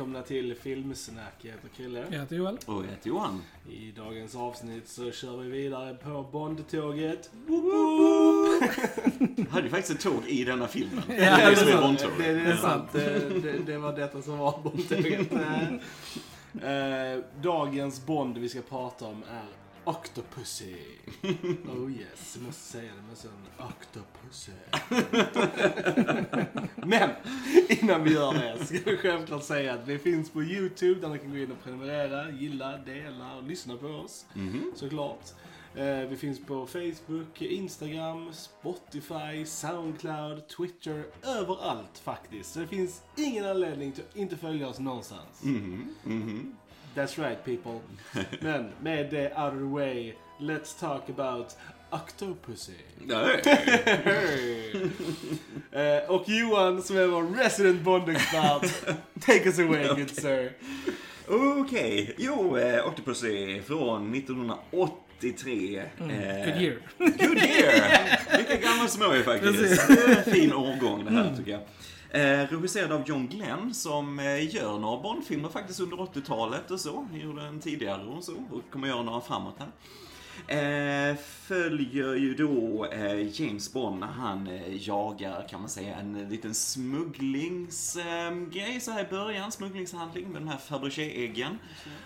välkomna till Filmsnack. Jag heter Krille. Jag heter Joel. Och jag heter Johan. I dagens avsnitt så kör vi vidare på Bondtåget. Jag hade ju faktiskt ett tåg i denna filmen. Ja, det är som är det, Bondtåget. det, det är sant. Det, det, det var detta som var Bondtåget. Eh, dagens Bond vi ska prata om är Octopussy. Oh yes, jag måste säga det med sån Octopussy. Men innan vi gör det ska vi självklart säga att vi finns på YouTube där ni kan gå in och prenumerera, gilla, dela och lyssna på oss. Mhm. Såklart. Eh, vi finns på Facebook, Instagram, Spotify, Soundcloud, Twitter, överallt faktiskt. Så det finns ingen anledning till att inte följa oss någonstans. Mhm. Mhm. That's right people. Men med det out of the way, let's talk about Octopussy. Nej. Eh, och Johan som är vår resident Bond-expert, take us away good sir. Okej, jo, eh, Octopussy från 1983. Mm. Eh, Good year. Good year! Lika gammal som jag är faktiskt. Precis. Det är en fin årgång det här tycker jag. Eh, regisserad av John Glenn som eh, gör några Bondfilmer faktiskt under 80-talet och så. Gjorde en tidigare och så och kommer göra några framåt här. Eh, följer ju då eh, James Bond när han eh, jagar, kan man säga, en liten smugglingsgrej så här i början. Smugglingshandling med de här Fabergé-äggen.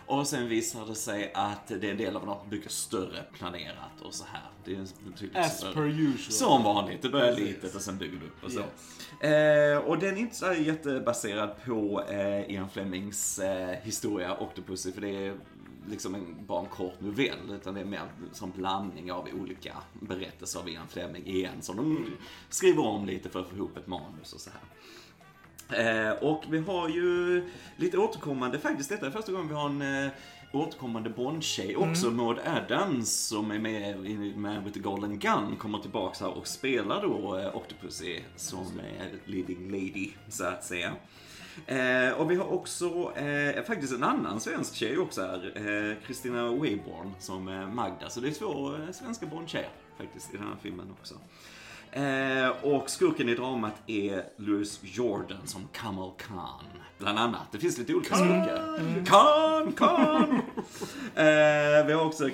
Och sen visar det sig att det är en del av något mycket större planerat och så här. Det är betydligt As större. per usual. Som vanligt, det börjar litet och sen bygger det upp och så. Yes. Och den är inte så jättebaserad på Ian Flemings historia Octopussy, för det är liksom en, bara en kort novell, utan det är mer som blandning av olika berättelser av Ian Fleming igen, som de skriver om lite för att få ihop ett manus och så här. Eh, och vi har ju lite återkommande, faktiskt detta är första gången vi har en eh, återkommande Bond-tjej också, Maud Adams som är med i Man with the Golden Gun, kommer tillbaks här och spelar då eh, Octopussy som eh, leading lady, så att säga. Eh, och vi har också eh, faktiskt en annan svensk tjej också här, eh, Christina Wayborn som eh, Magda. Så det är två eh, svenska Bond-tjejer faktiskt i den här filmen också. Eh, och skurken i dramat är Louis Jordan som Kamal Khan, bland annat. Det finns lite olika skurkar. Khan, Khan! eh, vi har också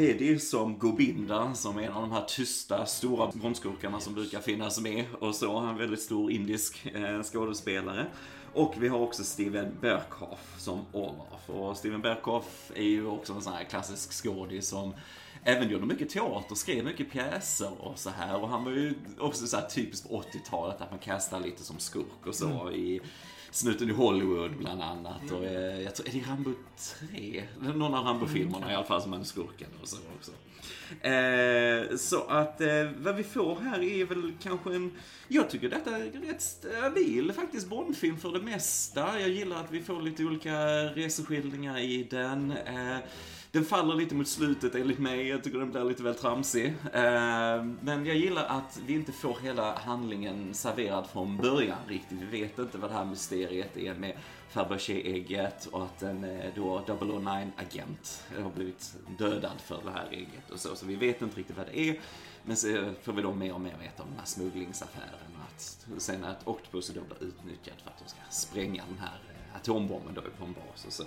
Kari Bedi som Gobinda, som är en av de här tysta, stora Bondskurkarna som brukar finnas med. Och så, han är en väldigt stor indisk eh, skådespelare. Och vi har också Steven Berkoff som Olaf. Och Steven Berkoff är ju också en sån här klassisk skådis som även gjorde mycket teater, skrev mycket pjäser och så här. Och han var ju också så här typiskt på 80-talet att man kastar lite som skurk och så i Snuten i Hollywood bland annat. Och eh, jag tror, är det Rambo 3? Någon av Rambo-filmerna i alla fall som han är skurken och så också. Eh, så att eh, vad vi får här är väl kanske en, jag tycker detta är rätt stabil faktiskt Bondfilm för det mesta. Jag gillar att vi får lite olika reseskildringar i den. Eh, den faller lite mot slutet enligt mig, jag tycker den blir lite väl tramsig. Eh, men jag gillar att vi inte får hela handlingen serverad från början riktigt. Vi vet inte vad det här mysteriet är med Fabergé-ägget och att en eh, då 009-agent har blivit dödad för det här ägget och så. Så vi vet inte riktigt vad det är. Men så får vi då mer och mer veta om den här smugglingsaffären och att sen att Octopus då blir utnyttjad för att de ska spränga den här atombomben då på en bas och så.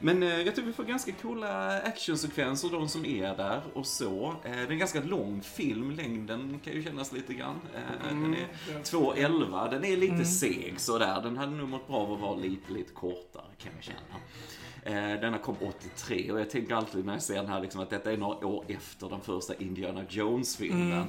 Men eh, jag tycker vi får ganska coola actionsekvenser, de som är där och så. Eh, det är en ganska lång film, längden kan ju kännas lite grann. Eh, den är 2.11, den är lite seg sådär. Den hade nog mått bra av att vara lite, lite kortare kan jag känna. Eh, denna kom 83 och jag tänker alltid när jag ser den här liksom att detta är några år efter den första Indiana Jones-filmen.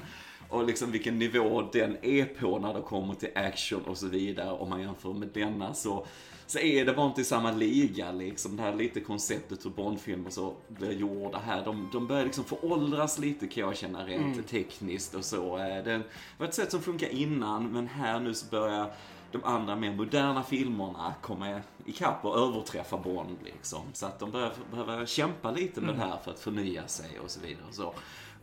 Och liksom vilken nivå den är på när det kommer till action och så vidare. Om man jämför med denna så, så är det bara inte i samma liga liksom. Det här lite konceptet hur Bondfilmer så blir gjorda här. De, de börjar liksom föråldras lite kan jag känna rent tekniskt och så. Eh, Det var ett sätt som funkar innan men här nu så börjar de andra mer moderna filmerna komma ikapp och överträffa Bond liksom. Så att de börjar behöva kämpa lite med det här för att förnya sig och så vidare och så.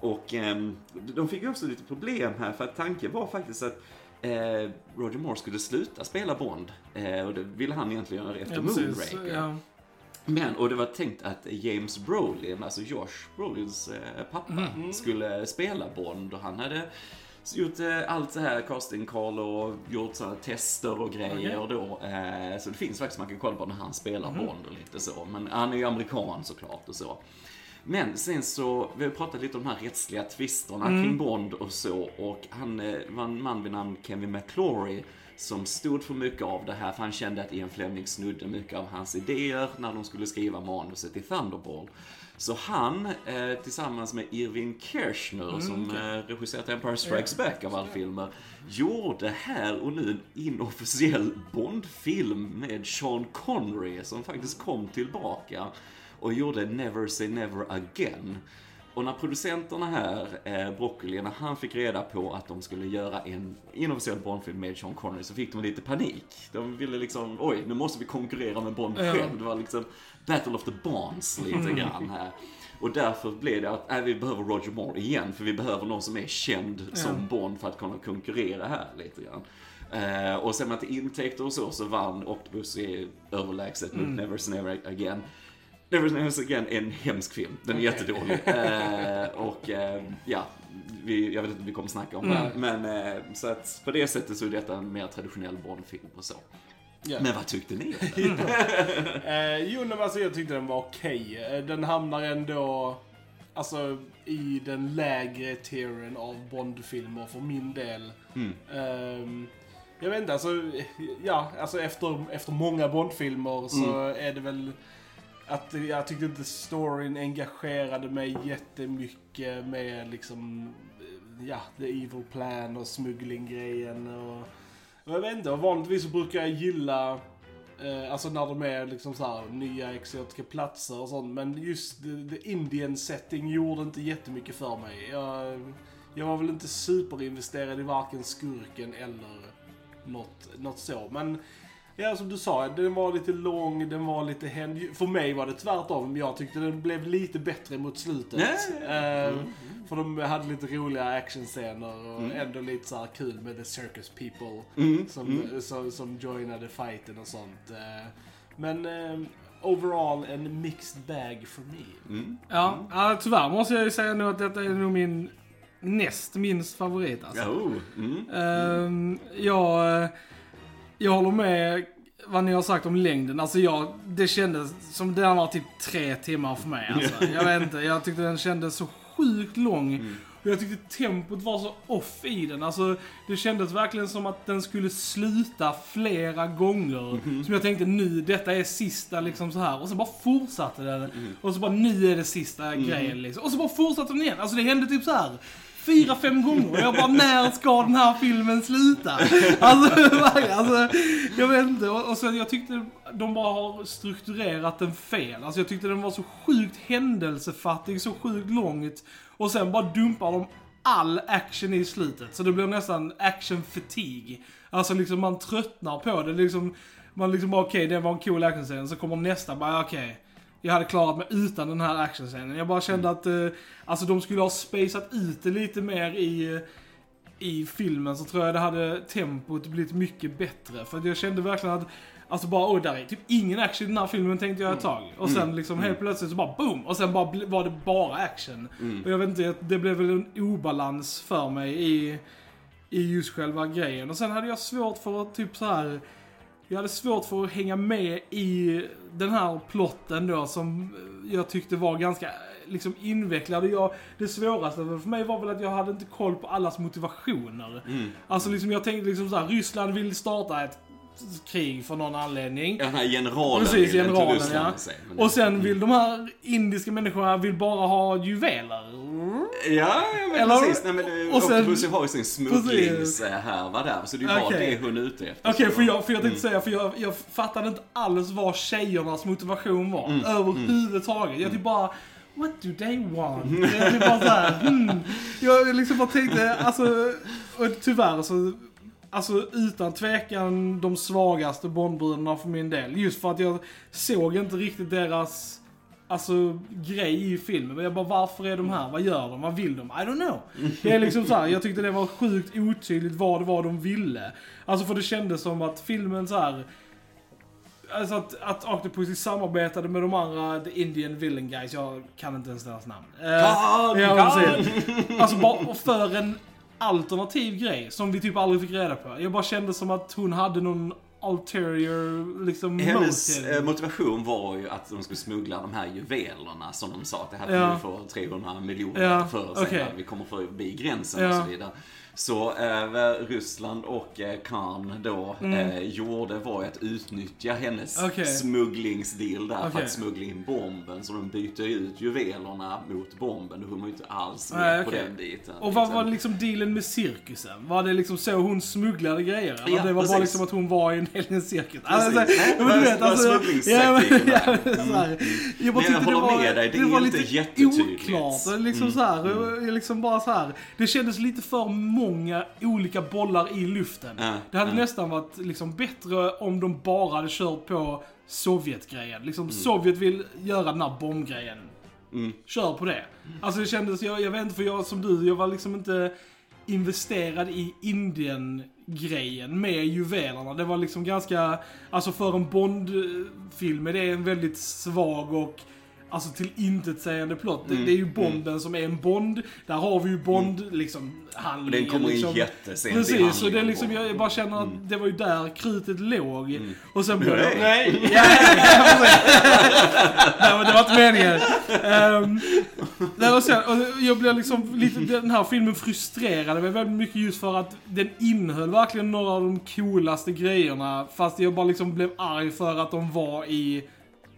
Och ehm, de fick ju också lite problem här för att tanken var faktiskt att eh, Roger Moore skulle sluta spela Bond. Eh, och det ville han egentligen göra efter Ja, precis. Moonraker. Ja. Men, och det var tänkt att James Brolin, alltså Josh Brolins eh, pappa, skulle spela Bond och han hade gjort eh, allt det här, casting call och gjort sådana tester och grejer Okej. då. Eh, så det finns faktiskt, man kan kolla på när han spelar Mhm. Bond och lite så. Men han är ju amerikan såklart och så. Men sen så, vi har pratat lite om de här rättsliga tvisterna Mm. kring Bond och så. Och han eh, var en man vid namn Kevin McClory som stod för mycket av det här, för han kände att Ian Fleming snudde mycket av hans idéer när de skulle skriva manuset i Thunderball. Så han, eh, tillsammans med Irving Kershner, som eh, regisserat Empire Strikes Back av alla filmer, gjorde här och nu en inofficiell Bond-film med Sean Connery, som faktiskt kom tillbaka och gjorde Never Say Never Again. Och när producenterna här, eh, Broccoli, när han fick reda på att de skulle göra en inofficiell Bondfilm med Sean Connery så fick de lite panik. De ville liksom, oj, nu måste vi konkurrera med Bond Ja. själv. Det var liksom Battle of the Bonds lite grann här. Och därför blev det att, nej, vi behöver Roger Moore igen, för vi behöver någon som är känd som Bond för att kunna konkurrera här lite grann. Eh, och sen med till intäkter och så, så vann Octopus i överlägset mot Never Never Again. Never Never Again är en hemsk film. Den är jättedålig. Eh, och eh, ja, vi, jag vet inte om vi kommer snacka om det. Men eh, så att på det sättet så är detta en mer traditionell Bond-film och så. Ja. Men vad tyckte ni? Eh, jo, men alltså jag tyckte den var okej. Eh, Den hamnar ändå alltså, i den lägre tieren av Bond-filmer för min del. Ehm, jag vet inte, alltså, ja, alltså efter, efter många Bond-filmer så är det väl att jag tyckte inte storyn engagerade mig jättemycket med liksom, ja, the evil plan och smugglinggrejen. och, och jag vet inte, vanligtvis så brukar jag gilla Eh, alltså när de är liksom så här, nya exotiska platser och sånt. Men just the, the Indian setting gjorde inte jättemycket för mig. Jag, jag var väl inte superinvesterad i varken skurken eller något, något så. Men ja, som du sa, den var lite lång, den var lite händ... För mig var det tvärtom. Jag tyckte den blev lite bättre mot slutet. Ja. Eh, För de hade lite roliga actionscener och ändå lite så här kul med the circus people som, Som, som joinade fighten och sånt. Eh, Men eh, overall en mixed bag for me. Ja, ja, tyvärr måste jag ju säga nu att detta är nog min näst minst favorit alltså. Oh, mm. Ehm, jag, jag håller med vad ni har sagt om längden. Alltså jag, det kändes som den var typ tre timmar för mig. Alltså. Jag vet inte, jag tyckte den kändes så sjukt lång. Och jag tyckte tempot var så off i den. Alltså, det kändes verkligen som att den skulle sluta flera gånger. Som jag tänkte nu, detta är sista liksom så här. Och så bara fortsatte den. Och så bara nu är det sista grejen liksom. Och så bara fortsatte den igen. Alltså det hände typ så här fyra, fem gånger. Och jag bara, när ska den här filmen sluta? Alltså, alltså jag vet inte. Och, och jag tyckte de bara har strukturerat den fel. Alltså jag tyckte den var så sjukt händelsefattig, så sjukt långt. Och sen bara dumpar de all action i slutet. Så det blir nästan action fatigue. Alltså liksom man tröttnar på det. Liksom, man liksom bara okej, det var en cool actionscen. Så kommer nästa, bara okej jag hade klarat mig utan den här actionscenen. Jag bara kände att, eh, alltså de skulle ha spacat ut det lite mer i, eh, i filmen så tror jag det hade tempot blivit mycket bättre. För jag kände verkligen att, alltså bara oj, där är typ ingen action i den här filmen tänkte jag ett tag. Och sen liksom helt plötsligt så bara boom! Och sen bara var det bara action. Och jag vet inte, det blev väl en obalans för mig i, i just själva grejen. Och sen hade jag svårt för att typ så här. Jag hade svårt för att hänga med i den här plotten då som jag tyckte var ganska liksom invecklad. Jag, det svåraste för mig var väl att jag hade inte koll på allas motivationer. Alltså liksom jag tänkte liksom så här, Ryssland vill starta ett krig för någon anledning. Den här generalen Precis, vill inte generalen Ryssland ja. men- Och sen vill de här indiska människorna vill bara ha juveler. Ja, ja men Eller- precis. Nej, men det, och sen- Octopus har ju sin smugglingshärva där, så det är ju bara det hon är ute efter. Okej, Så- för jag, för jag Mm. tänkte säga, för jag, jag fattade inte alls vad tjejernas motivation var. Mm. Överhuvudtaget. Jag typ bara, what do they want? Jag typ bara såhär, hmm. Jag liksom bara tänkte, alltså, och tyvärr så, alltså utan tvekan de svagaste Bondbröderna för min del. Just för att jag såg inte riktigt deras Alltså grej i filmen. Men jag bara, varför är de här? Vad gör de? Vad vill de? I don't know. Det är liksom så här, jag tyckte det var sjukt otydligt vad det var de ville. Alltså för det kändes som att filmen så här. Alltså att, att Octopussy samarbetade med de andra The Indian Villain Guys, jag kan inte ens deras namn. Eh, Khan, ja, precis. Alltså bara för en alternativ grej som vi typ aldrig fick reda på. Jag bara kände som att hon hade någon ulterior liksom Hennes motive. eh, motivation var ju att de skulle smuggla de här juvelerna som de sa att det här kommer Ja. vi få 300 miljoner Ja, för sen okej. när vi kommer förbi gränsen Ja. och så vidare. Så eh, Ryssland och eh, Khan då eh, gjorde var att utnyttja hennes Mm. Okej. smugglingsdeal där för Okej. att smuggla in bomben. Så de byter ut juvelerna mot bomben. Hon var ju inte alls med Nej, på den biten. Och vad liksom. var liksom dealen med cirkusen? Var det liksom så hon smugglade grejer? Eller Ja, det var bara precis. liksom att hon var i en hel cirkus? Alltså, Nej, ja, men du det vet, alltså, ja, men, ja, så här, Jag bara Men jag tyckte det håller var, med dig, det är var inte lite jättetydligt. oklart. Liksom så här, jag liksom bara så här. Det kändes lite för många olika bollar i luften. Ja, det hade ja. nästan varit liksom bättre om de bara hade kört på Sovjetgrejen. Liksom Mm. Sovjet vill göra den här bombgrejen. Mm. Kör på det. Alltså det kändes, jag, jag vet inte för jag som du, jag var liksom inte investerad i Indien-grejen med juvelerna. Det var liksom ganska, alltså för en Bond-film är det en väldigt svag och Alltså till intetsägande plott. Det, Mm, det är ju Bonden som är en Bond. Där har vi ju Bond, liksom, handlingen. Den kommer in liksom. jättesent Precis, så det liksom, jag, bara känner att det var ju där krutet låg. Och sen blev Nej. Nej! Ja, ja, precis. Nej men det var inte meningen. Um, nej, och sen, och jag blev liksom lite, den här filmen frustrerade mig väldigt mycket just för att den innehöll verkligen några av de coolaste grejerna. Fast jag bara liksom blev arg för att de var i,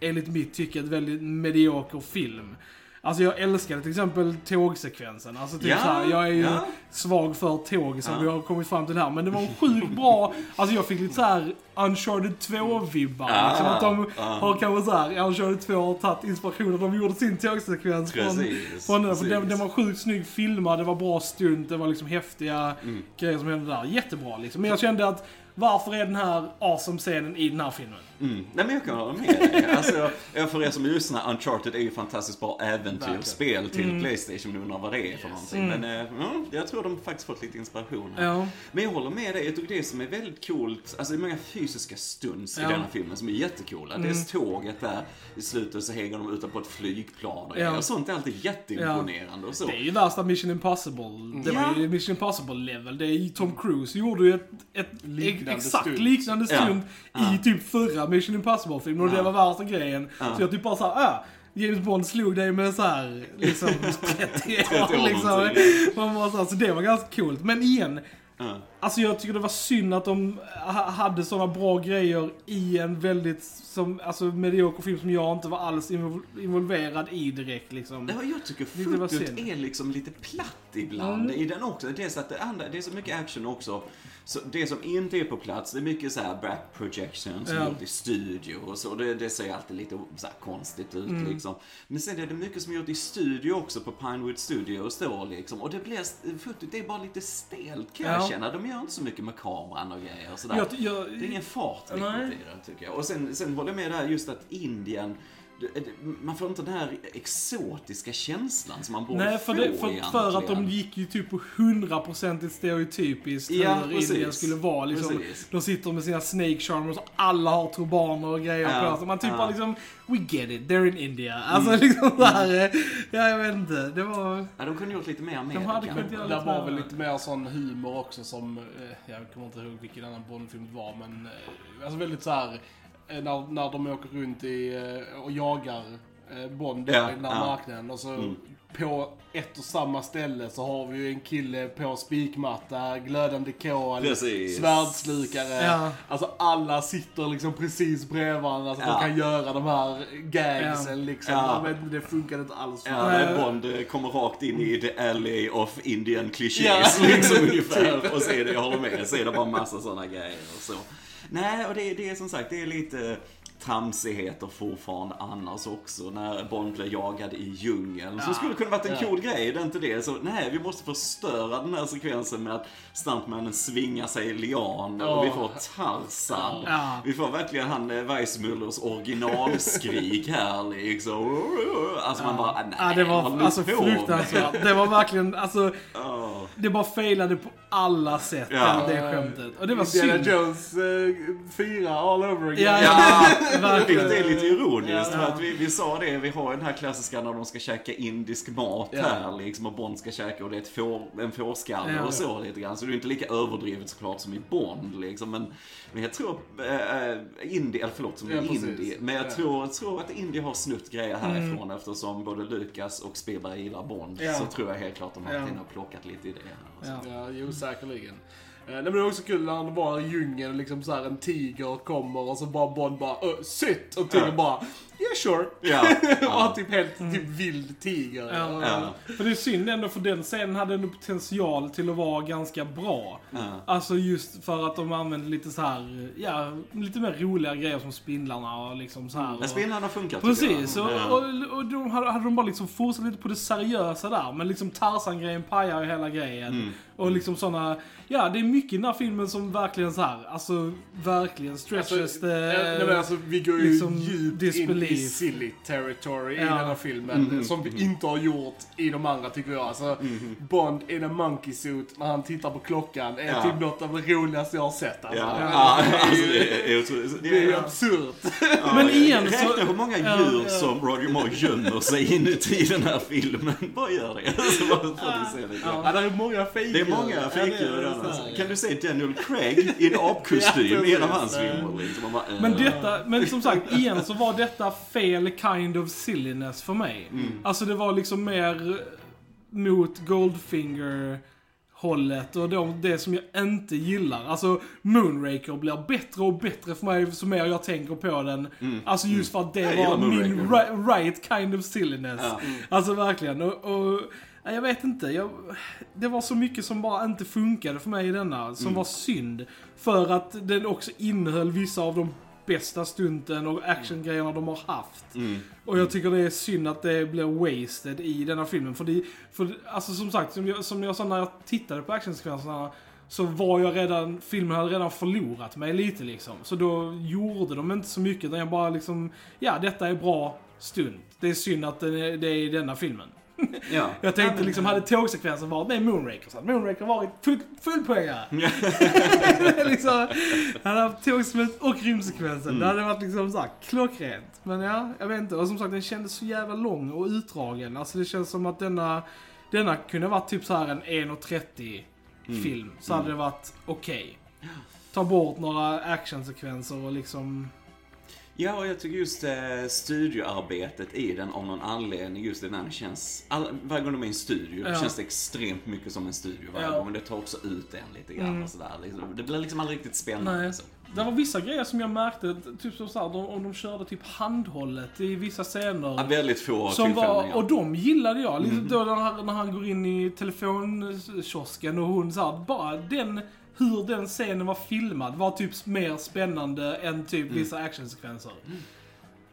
enligt mitt tycke, ett väldigt medioker film. Alltså jag älskade till exempel tågsekvensen. Alltså typ Ja, så här, jag är ju ja. svag för tåg som Ja. vi har kommit fram till här. Men det var sjukt bra. Alltså jag fick lite så här Uncharted 2-vibbar. Ah, liksom att de ah. har kanske så här, i Uncharted 2 har tagit inspiration. De gjorde sin tågsekvens från, Precis, från den. För den, den var sjukt snygg filmad, det var bra stunt, det var liksom häftiga Mm. grejer som hände där. Jättebra liksom. Men jag kände att varför är den här awesome-scenen i den här filmen? Mm. Nej men jag kan hålla med dig. Alltså, för er som lyssnar, Uncharted är ju fantastiskt bra äventyrsspel till Mm. Playstation. Nu undrar vad det är för någonting. Men eh, ja, jag tror de faktiskt fått lite inspiration här. Ja. Men jag håller med dig, jag tycker det som är väldigt coolt, alltså det är många fysiska stunts i Ja. Mm. denna filmen som är jättecoola. Dels tåget där, i slutet så hänger de ute på ett flygplan och, Ja. och sånt är alltid jätteimponerande och så. Det är ju värsta Mission Impossible. Det Ja. var ju Mission Impossible level. Det är Tom Cruise gjorde ju ett, ett Liknande exakt stunt. liknande Ja. i typ förra Mission Impossible-filmen och det var värsta grejen. Ja. Så jag typ bara såhär, ah, James Bond slog dig med så här liksom 30 30 år liksom. någonting. Man bara så, här, så det var ganska coolt. Men igen, Ja. Alltså jag tycker det var synd att de ha- hade sådana bra grejer i en väldigt som, alltså, medioker film som jag inte var alls invol- involverad i direkt liksom. Var, jag tycker fotot är liksom lite platt ibland Mm. i den också. Dels att det, andra, det är så mycket action också. Så det som inte är på plats, det är mycket så här back projection som Ja. gjort i studio och så. Det, det ser alltid lite så konstigt ut Mm. liksom. Men sen är det mycket som är gjort i studio också på Pinewood Studios då liksom. Och det blir, fotot det är bara lite stelt kan jag Ja. känna. De gör inte så mycket med kameran och grejer och sådär. jag, jag, Det är ingen fart riktigt i det tycker jag. Och sen, sen håller jag med där just att Indien, man får inte den här exotiska känslan som man borde Nej, för, få det, för, för att de gick ju typ på 100% stereotypiskt Ja, hur precis. Indien skulle vara. Liksom. Precis. De sitter med sina snake charmers och alla har turbaner och grejer Ja, på sig. Man typ ja. bara liksom, we get it, they're in India. Alltså liksom såhär, ja jag vet inte. Det var... Ja, de kunde gjort lite mer med De det, hade kunnat göra Det lite var väl lite mer sån humor också som, eh, jag kommer inte ihåg vilken annan Bondfilm det var, men eh, alltså väldigt så här eh, när, när de åker runt i, eh, och jagar eh, Bond Ja, i den här ja. marknaden och så Mm. på ett och samma ställe så har vi ju en kille på spikmatta, glödande kol, Precis. svärdslukare. Ja. Alltså alla sitter liksom precis bredvid varandra så att Ja. de kan göra de här gagsen liksom. Ja. Men det funkade inte alls. för Ja, Bond eh, kommer rakt in i the alley of Indian clichés Ja. liksom ungefär. Och så är det, jag håller med, så är det bara massa sådana grejer och så. Nej, och det, det är som sagt, det är lite tramsigheter fortfarande annars också. När Bond blir jagad i djungeln. Som skulle kunna varit en Ja. cool grej, det är inte det. Så nej, vi måste förstöra den här sekvensen med att stuntmannen svingar sig i lian och vi får Tarzan. Ja. Vi får verkligen han eh, Weissmullers originalskrik här liksom. Alltså man bara, nej, Ja, det var alltså fruktansvärt. Det var verkligen, alltså, Åh. det bara failade på alla sätt, Ja. det skämtet. Och det var Indiana synd. Jones eh, fyra all over again. Ja, Ja, Vilket är lite ironiskt Ja. för att vi, vi sa det, vi har den här klassiska när de ska käka indisk mat Ja. här liksom och Bond ska käka och det är ett får, en fårskalle Ja. och så lite grann. Så det är inte lika överdrivet såklart som i Bond liksom. Men, men jag tror, äh, Indie, eller förlåt, som Ja, i. Indie. Men jag Ja. tror, tror att Indie har snutt grejer härifrån eftersom både Lucas och Spielberg gillar Bond. Ja. Så tror jag helt klart de har Ja. plockat lite här. Ja. Ja, jo säkerligen. Eh, Nej, men det är också kul när han var i djungeln liksom så här en tiger kommer och så bara Bond bara "Ö, sitt och tigern bara yeah sure. Ja, och ja, typ helt typ vild tiger. Ja. Och- ja, För det är synd ändå, för den scenen hade ändå potential till att vara ganska bra. Alltså just för att de använde lite så här, ja, lite mer roliga grejer som spindlarna och liksom så här. Men och- spindlarna funkar Precis, och, och, och de hade, hade de bara liksom fortsatt lite på det seriösa där. Men liksom Tarzan-grejen pajar ju hela grejen. Mm. Och liksom såna, ja det är mycket i den här filmen som verkligen så här, alltså verkligen stretches Alltså, eh, nej, men alltså, vi går ju liksom djupt in i silly territory i Ja. den här filmen. Som vi inte har gjort i de andra tycker jag. Alltså, Bond in a monkey suit när han tittar på klockan är Ja. typ något av det roligaste jag har sett. Alltså. Ja, Det är- ja, alltså det är otroligt. Det är ju Ja. absurt. Ja, Men igen så- Räkna hur många djur ja. som Roger Moore gömmer sig inuti den här filmen. Bara gör det. Så bara får se lite. Ja, det är många fejker. Det är många i är så Alltså. Kan du se Daniel Craig i en apkostym i en av hans filmer? Liksom. Men eh. detta, men som sagt, igen så var detta fel kind of silliness för mig. Alltså det var liksom mer mot Goldfinger hållet och de, det som jag inte gillar. Alltså Moonraker blir bättre och bättre för mig så mer jag tänker på den. Alltså just för att det Jag var min ri- right kind of silliness. Ja. Alltså verkligen. Och, och, ja, jag vet inte. Jag, det var så mycket som bara inte funkade för mig i denna. Som var synd. För att den också innehöll vissa av de bästa stunten och actiongrejerna de har haft. Mm. Och jag tycker det är synd att det blir wasted i denna filmen. För, det, för alltså som sagt, som jag, som jag sa när jag tittade på actionsekvenserna så var jag redan, filmen hade redan förlorat mig lite liksom. Så då gjorde de inte så mycket, utan jag bara liksom, ja detta är bra stund. Det är synd att det är, det är i denna filmen. Ja. Jag tänkte men- liksom, hade tågsekvensen varit med Moonraker så hade Moonraker varit full, full poängare. liksom, hade haft tågsekvens och rymdsekvensen. Det hade varit liksom såhär klockrent. Men ja, jag vet inte. Och som sagt, den kändes så jävla lång och utdragen. Alltså det känns som att denna, denna kunde varit typ så här en 1.30 film. Så hade det varit okej. Ta bort några actionsekvenser och liksom... Ja, och jag tycker just eh, studioarbetet i den av någon anledning, just det det känns, all, varje gång de är i en studio, Ja. känns det extremt mycket som en studio varje Ja. gång. Men det tar också ut en lite grann och sådär. Liksom. Det blir liksom aldrig riktigt spännande. Nej. Så. Det var vissa grejer som jag märkte, typ som såhär, de, om de körde typ handhållet i vissa scener. Ja, väldigt få Som var, ja. och de gillade jag. Liksom då när han, när han går in i telefonkiosken och hon sa bara den, hur den scenen var filmad var typ mer spännande än typ Mm. vissa actionsekvenser.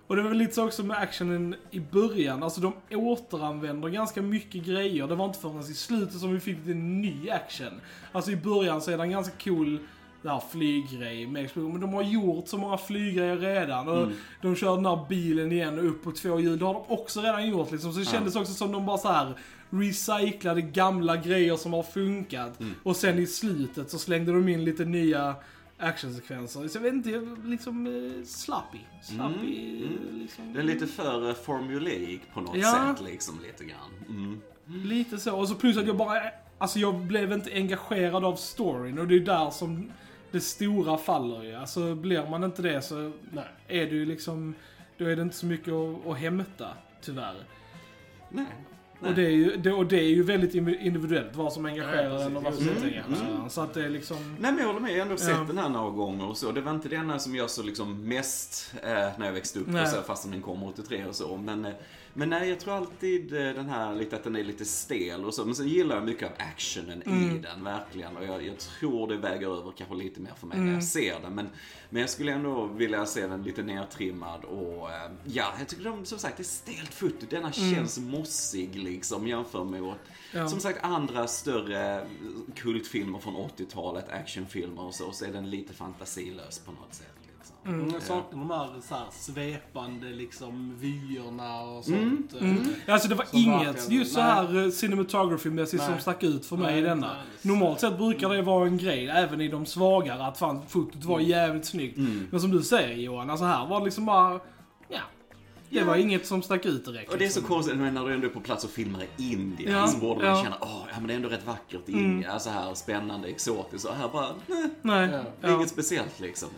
Och det var väl lite så också med actionen i början. Alltså de återanvänder ganska mycket grejer. Det var inte förrän i slutet som vi fick lite ny action. Alltså i början så är det en ganska cool där flyggrej med explosion. Men de har gjort så många flyggrejer redan. Och Mm. De kör den här bilen igen och upp på två hjul. Det har de också redan gjort liksom. Så det Ja. kändes också som de bara så här recyclade gamla grejer som har funkat. Mm. Och sen i slutet så slängde de in lite nya actionsekvenser. Så jag vet inte, liksom eh, sloppy. Sloppy, Mm, mm. liksom. Det är lite för eh, formulaic på något Ja. sätt, liksom lite grann. Mm. Lite så. Och så plus att jag bara, alltså jag blev inte engagerad av storyn och det är där som det stora faller ju. Alltså blir man inte det så Nej. är det ju liksom, då är det inte så mycket att, att hämta, tyvärr. Nej. Och det, är ju, det, och det är ju väldigt individuellt vad som engagerar Ja, en och vad som precis. inte Mm, engagerar mm. Så att det är liksom... Nej men jag håller med, jag har ändå sett Ja. den här några gånger och så. Det var inte det enda som jag så liksom mest eh, när jag växte upp och så, fastän den kom 83 och så. Men, eh, men nej, jag tror alltid eh, den här, lite att den är lite stel och så. Men sen gillar jag mycket av actionen i Mm. den, verkligen. Och jag, jag tror det väger över kanske lite mer för mig när Mm. jag ser den. Men, men jag skulle ändå vilja se den lite nertrimmad och eh, ja, jag tycker de, som sagt, det är stelt foto. Denna känns mossig liksom jämfört med Mm. Ja. som sagt, andra större kultfilmer från 80-talet, actionfilmer och så, så är den lite fantasilös på något sätt. Mm, jag saknar de här, så här svepande liksom vyerna och Mm, sånt. Mm. Eh, Alltså det var Som inget just så nej. här eh, cinematography-mässigt Nej. som stack ut för mig Nej, i denna. alls. Normalt sett brukar det vara en grej, även i de svagare, att fan fotot var jävligt snyggt. Mm. Men som du säger Johan, alltså här var det liksom bara, ja. Det var inget som stack ut direkt. Och det är så liksom. konstigt, men när du ändå är på plats och filmar i Indien Ja, så borde man ja. Mm. känna, åh, ja men det är ändå rätt vackert i Indien. Så här spännande, exotiskt. Och här bara, nej, Nej. Ja. inget speciellt liksom.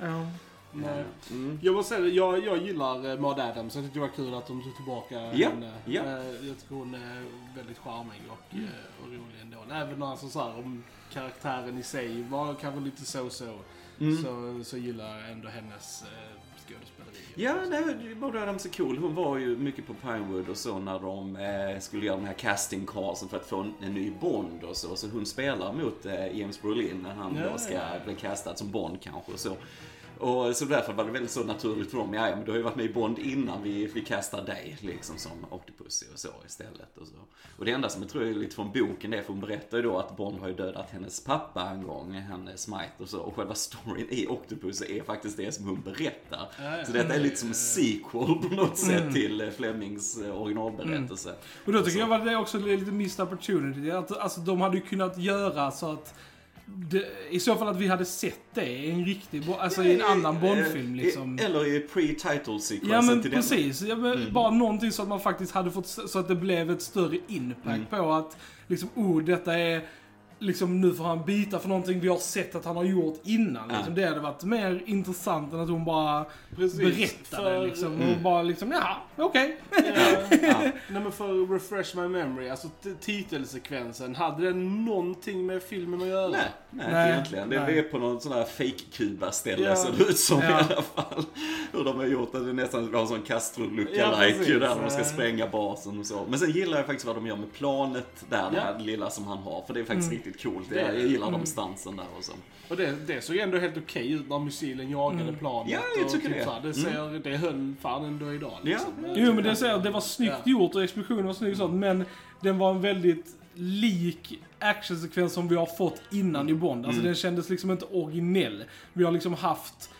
Ja. Nej. Mm. Jag måste säga, jag, jag gillar eh, Maud Adams. Jag tyckte det var kul att de tog tillbaka Ja, henne. ja. Eh, Jag tycker hon är väldigt charmig och, eh, och rolig ändå. Även alltså, så här, om karaktären i sig var kanske lite så-så. Mm. Så, så gillar jag ändå hennes skådespeleri. Ja, nej, Maud Adams är cool. Hon var ju mycket på Pinewood och så när de eh, skulle göra de här casting callsen för att få en, en ny Bond och så. Så hon spelar mot eh, James Brolin när han Ja, då ska ja. bli castad som Bond kanske och så. Och så därför var det väldigt så naturligt för dem. Ja, men du har ju varit med i Bond innan vi, vi castar dig liksom som Octopussy och så istället. Och, så. och det enda som jag tror är lite från boken det är för hon berättar ju då att Bond har ju dödat hennes pappa en gång, han Smite och så. Och själva storyn i Octopussy är faktiskt det som hon berättar. Ja, ja. Så detta är lite som sequel på något sätt Mm. till eh, Flemings eh, originalberättelse. Och då tycker jag var det också lite missed opportunity. Att, alltså de hade ju kunnat göra så att det, I så fall att vi hade sett det i en riktig, alltså i en annan Bondfilm liksom. Eller i pre-title sequensen Ja men till precis. Ja, men Mm. Bara någonting så att man faktiskt hade fått, så att det blev ett större impact Mm. på att liksom, oh detta är liksom nu får han bita för någonting vi har sett att han har gjort innan. Ja. Liksom. Det hade varit mer intressant än att hon bara Precis, berättade för- liksom. Mm. Och bara liksom, ja, okej. Ja. Ja. Nej men för refresh my memory, alltså titelsekvensen, hade den någonting med filmen att göra? Nej, nej, Nej, egentligen. Det nej. är på någon sån här fake-Kuba-ställe Ja. ser det ut som Ja. i alla fall. Hur de har gjort det, det är nästan var en sån Castro Ja, ju där de ska Ja. spränga basen och så. Men sen gillar jag faktiskt vad de gör med planet där, det Ja. här lilla som han har. För det är faktiskt Mm. riktigt coolt. Det- Jag, jag gillar mm. de stansen där och så. Och det, det såg ändå helt okej ut när missilen jagade Mm. planet. Ja, jag och tycker typ det. så här, det, ser, det höll fan ändå idag liksom. Ja. Jo men det, jag, det var snyggt Ja. gjort och explosionen var snyggt och sånt, men den var en väldigt lik actionsekvens som vi har fått innan i Bond. Alltså Mm. den kändes liksom inte originell. Vi har liksom haft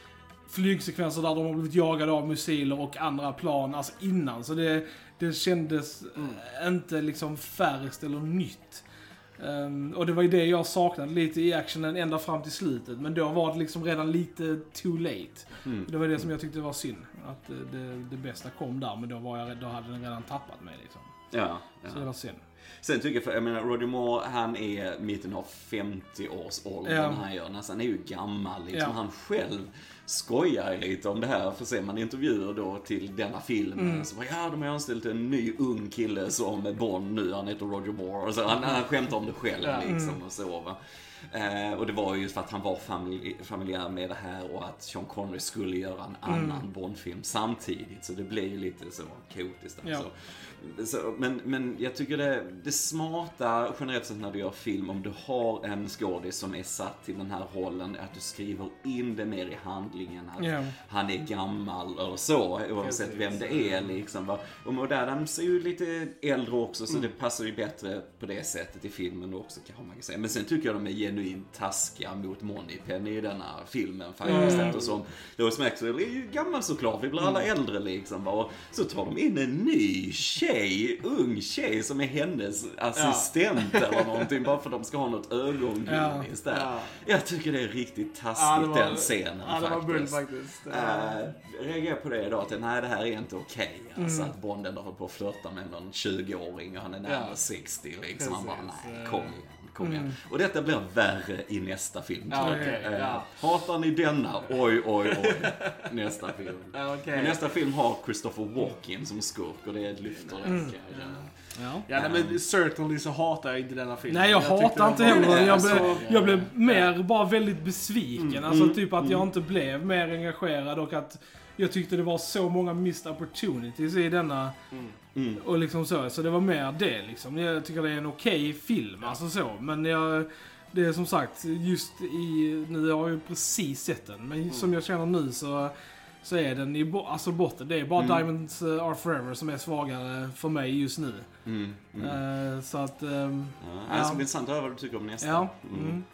flygsekvenser där de har blivit jagade av missiler och andra plan, alltså innan. Så det, det kändes eh, inte liksom färskt eller nytt. Ehm, och det var ju det jag saknade lite i actionen ända fram till slutet. Men då var det liksom redan lite too late. Mm. Det var det som jag tyckte var synd. Att eh, det, det bästa kom där, men då, var jag, då hade den redan tappat mig liksom. Ja, Så det ja. var synd. Sen tycker jag, för, jag menar, Roger Moore, han är mitten av 50 års ålder Ja. när han gör nästan. Han är ju gammal liksom. Ja. Han själv skojar lite om det här, för ser man intervjuer då till denna filmen Mm. så bara, ja de har anställt en ny ung kille som Bond nu, han heter Roger Moore. Och så, han, han skämtar om det själv liksom Mm. och så va. Eh, och det var ju för att han var familj, familjär med det här och att Sean Connery skulle göra en annan Mm. Bondfilm samtidigt. Så det blev ju lite så kaotiskt. Ja. Så, men, men jag tycker det, det smarta generellt sett när du gör film, om du har en skådis som är satt till den här rollen, att du skriver in det mer i handlingen. Att Ja. han är gammal eller så, oavsett vem det är liksom. Och Maud Adams är ju lite äldre också, så Mm. det passar ju bättre på det sättet i filmen också kanske man kan säga. Men sen tycker jag de är genuint taskiga mot Moneypenny i denna filmen faktiskt. Mm. Eftersom Lois Maxwell är ju gammal såklart, vi blir alla Mm. äldre liksom. Och så tar de in en ny tjej, ung tjej som är hennes assistent eller någonting. Bara för att de ska ha något ögonblick där. Ja. Jag tycker det är riktigt taskigt Ja, var- den scenen Ja, var bull faktiskt. faktiskt. Uh, reagerar på det idag att nej det här är inte okej. Alltså Mm. att Bond ändå håller på att flörta med någon 20-åring och han är närmare Ja. 60 liksom. Han bara Precis, nej kom igen, kom igen. Mm. Och detta blir värre i nästa film. Ja, jag. okej, Eh, ja. Hatar ni denna? Oj, oj, oj. nästa film. Ja. Men nästa film har Christopher Walken som skurk och det lyfter Mm. jag. Ja. Ja, nej, men certainly så hatar jag inte denna film. Nej, jag, tyckte hatar inte heller. Jag Alltså, blev, jag blev mer bara väldigt besviken. Mm. Alltså Mm. typ att jag Mm. inte blev mer engagerad och att jag tyckte det var så många missed opportunities i denna. Mm. Mm. Och liksom så. Så det var mer det liksom. Jag tycker det är en okej film, alltså så. Men jag... Det är som sagt, just i... Nu har jag ju precis sett den, men som jag känner nu så... så är den i bo- alltså botten. Det är bara Mm. Diamonds uh, Are Forever som är svagare för mig just nu. Mm, mm. Eh, så att... ehm, Ja, det ska bli intressant att höra vad du tycker om nästa. Ja, mm.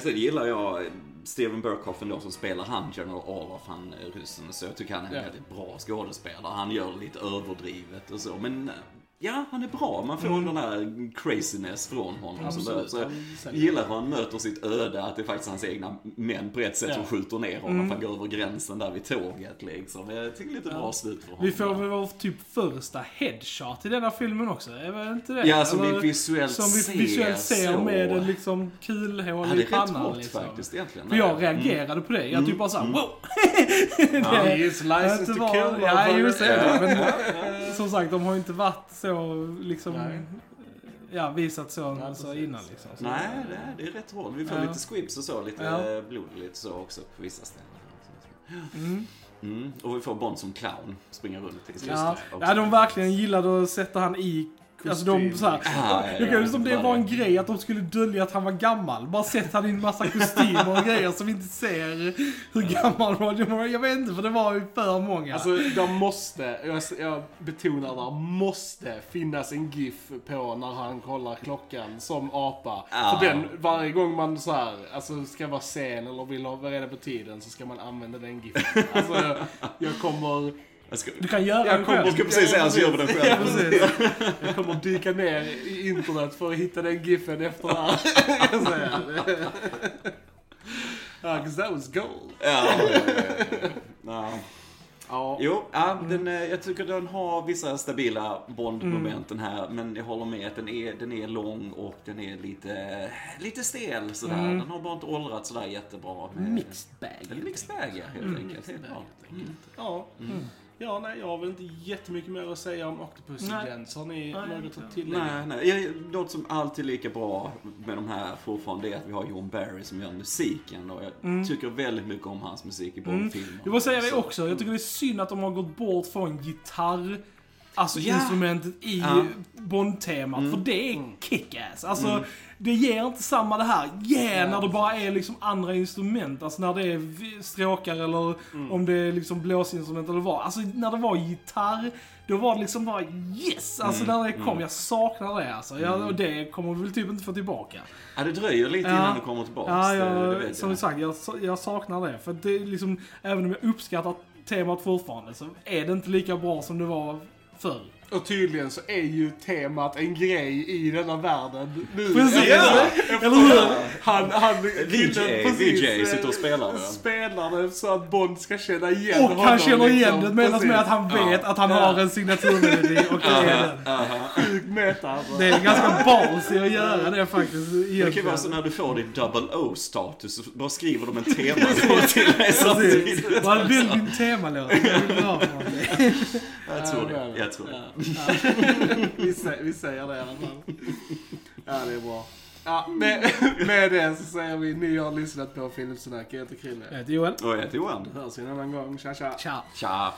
Sen gillar jag Steven Burkhoff ändå som spelar han General Orloff, han ryssen. Så jag tycker han är en Ja. väldigt bra skådespelare. Han gör lite överdrivet och så. Men eh, ja, han är bra. Man får Mm. den där craziness från honom. som Absolut. så jag Han- gillar hur han möter sitt öde, att det är faktiskt hans egna män på ett sätt Ja. som skjuter ner honom Mm. för att gå över gränsen där vid tåget liksom. Jag tycker lite bra slut för honom. vi får väl vår typ första headshot i denna filmen också? Är väl inte det? Ja, som vi Eller- visuellt som vi ser visuellt ser så. med en liksom kulhål Ja, i det är rätt pannan. hårt liksom. faktiskt egentligen. För jag Mm. reagerade på det. Jag typ bara såhär, Mm. wow! Ja, Det- he is licensed to kill. Ja, just det. Men som sagt, de har ju inte varit så liksom... Nej. Ja, visat så Ja, så precis. innan liksom. Så- Nej, det är, det är rätt roll. Vi får Ja. lite squibs och så, lite Ja. blod och lite så också på vissa ställen. Mm. Mm. Och vi får Bond som clown, springa runt i Ja. ja, de verkligen gillade att sätta han i... Alltså de så här, Ja, ja, Det ja. kan som det var en grej att de skulle dölja att han var gammal. Bara sätta han i en massa kostymer och grejer som vi inte ser hur gammal han var. Jag vet inte, för det var ju för många. Alltså, de måste, jag, jag betonar där, måste finnas en GIF på när han kollar klockan som apa. Ja. För den, varje gång man så här, alltså ska vara sen eller vill ha reda på tiden så ska man använda den GIFen. Alltså, jag, jag kommer... Ska, du kan göra kommer- själv. jag ska precis säga, så gör vi den Ja, själv. precis. Jag kommer dyka ner i internet för att hitta den GIFen efter det här. Jag säger. Ja, 'cause that was gold. Ja, ja, ja, ja. Ja. Jo, ja, den, eh, jag tycker den har vissa stabila Bond-moment den här, men jag håller med att den är, den är lång och den är lite, lite stel sådär. Den har bara inte åldrats sådär jättebra. Med, Mixed bag. Mixed bag, ja, helt enkelt. Helt bra. Mm. Ja. Nej, jag har väl inte jättemycket mer att säga om Octopus Nej. Gens. Har ni Nej, något att tillägga? Nej, nej. Jag, något som alltid är lika bra med de här fortfarande är att vi har John Barry som gör musiken. Och jag tycker väldigt mycket om hans musik i Bond-filmer. Jag vill säga det Så- också. Jag tycker det är synd att de har gått bort från gitarr, alltså Ja. instrumentet i Ja. Bond-temat. För det är kick-ass. Alltså, det ger inte samma det här, yeah, när det bara är liksom andra instrument. Alltså när det är stråkar eller om det är liksom blåsinstrument eller vad. Alltså när det var gitarr, då var det liksom bara yes! Alltså när det kom, jag saknar det alltså. Jag, och det kommer vi väl typ inte få tillbaka. Ja, det dröjer lite Ja. innan det kommer tillbaka. Ja, det, det jag, som jag. sagt, jag, jag saknar det. För det är liksom, även om jag uppskattar temat fortfarande så är det inte lika bra som det var förr. Och tydligen så är ju temat en grej i denna världen nu. Precis! Ja. Eller hur? Han, han, VJ, precis, VJ sitter och spelar det. Spelar det så att Bond ska känna igen Och honom. han känner igen liksom. det medan med att han vet att han Ja. har en signaturmelodi och det är den. Sjukt meta alltså. Det är ganska ballsy att göra det faktiskt. Det kan ju vara egentligen. så när du får din double O-status, så bara skriver de en temalåt till dig samtidigt. Vad vill din temalåt? Jag tror Ja, det. Jag tror det. Ja. vi, säger, vi säger det i alla fall. Ja, det är bra. Ja, med, med det så säger vi ni har lyssnat på Filipsnack. Jag heter Krille. Jag heter Joel. Och jag heter Johan. Hörs vi en annan gång. Tja, tja. Ciao. Tja.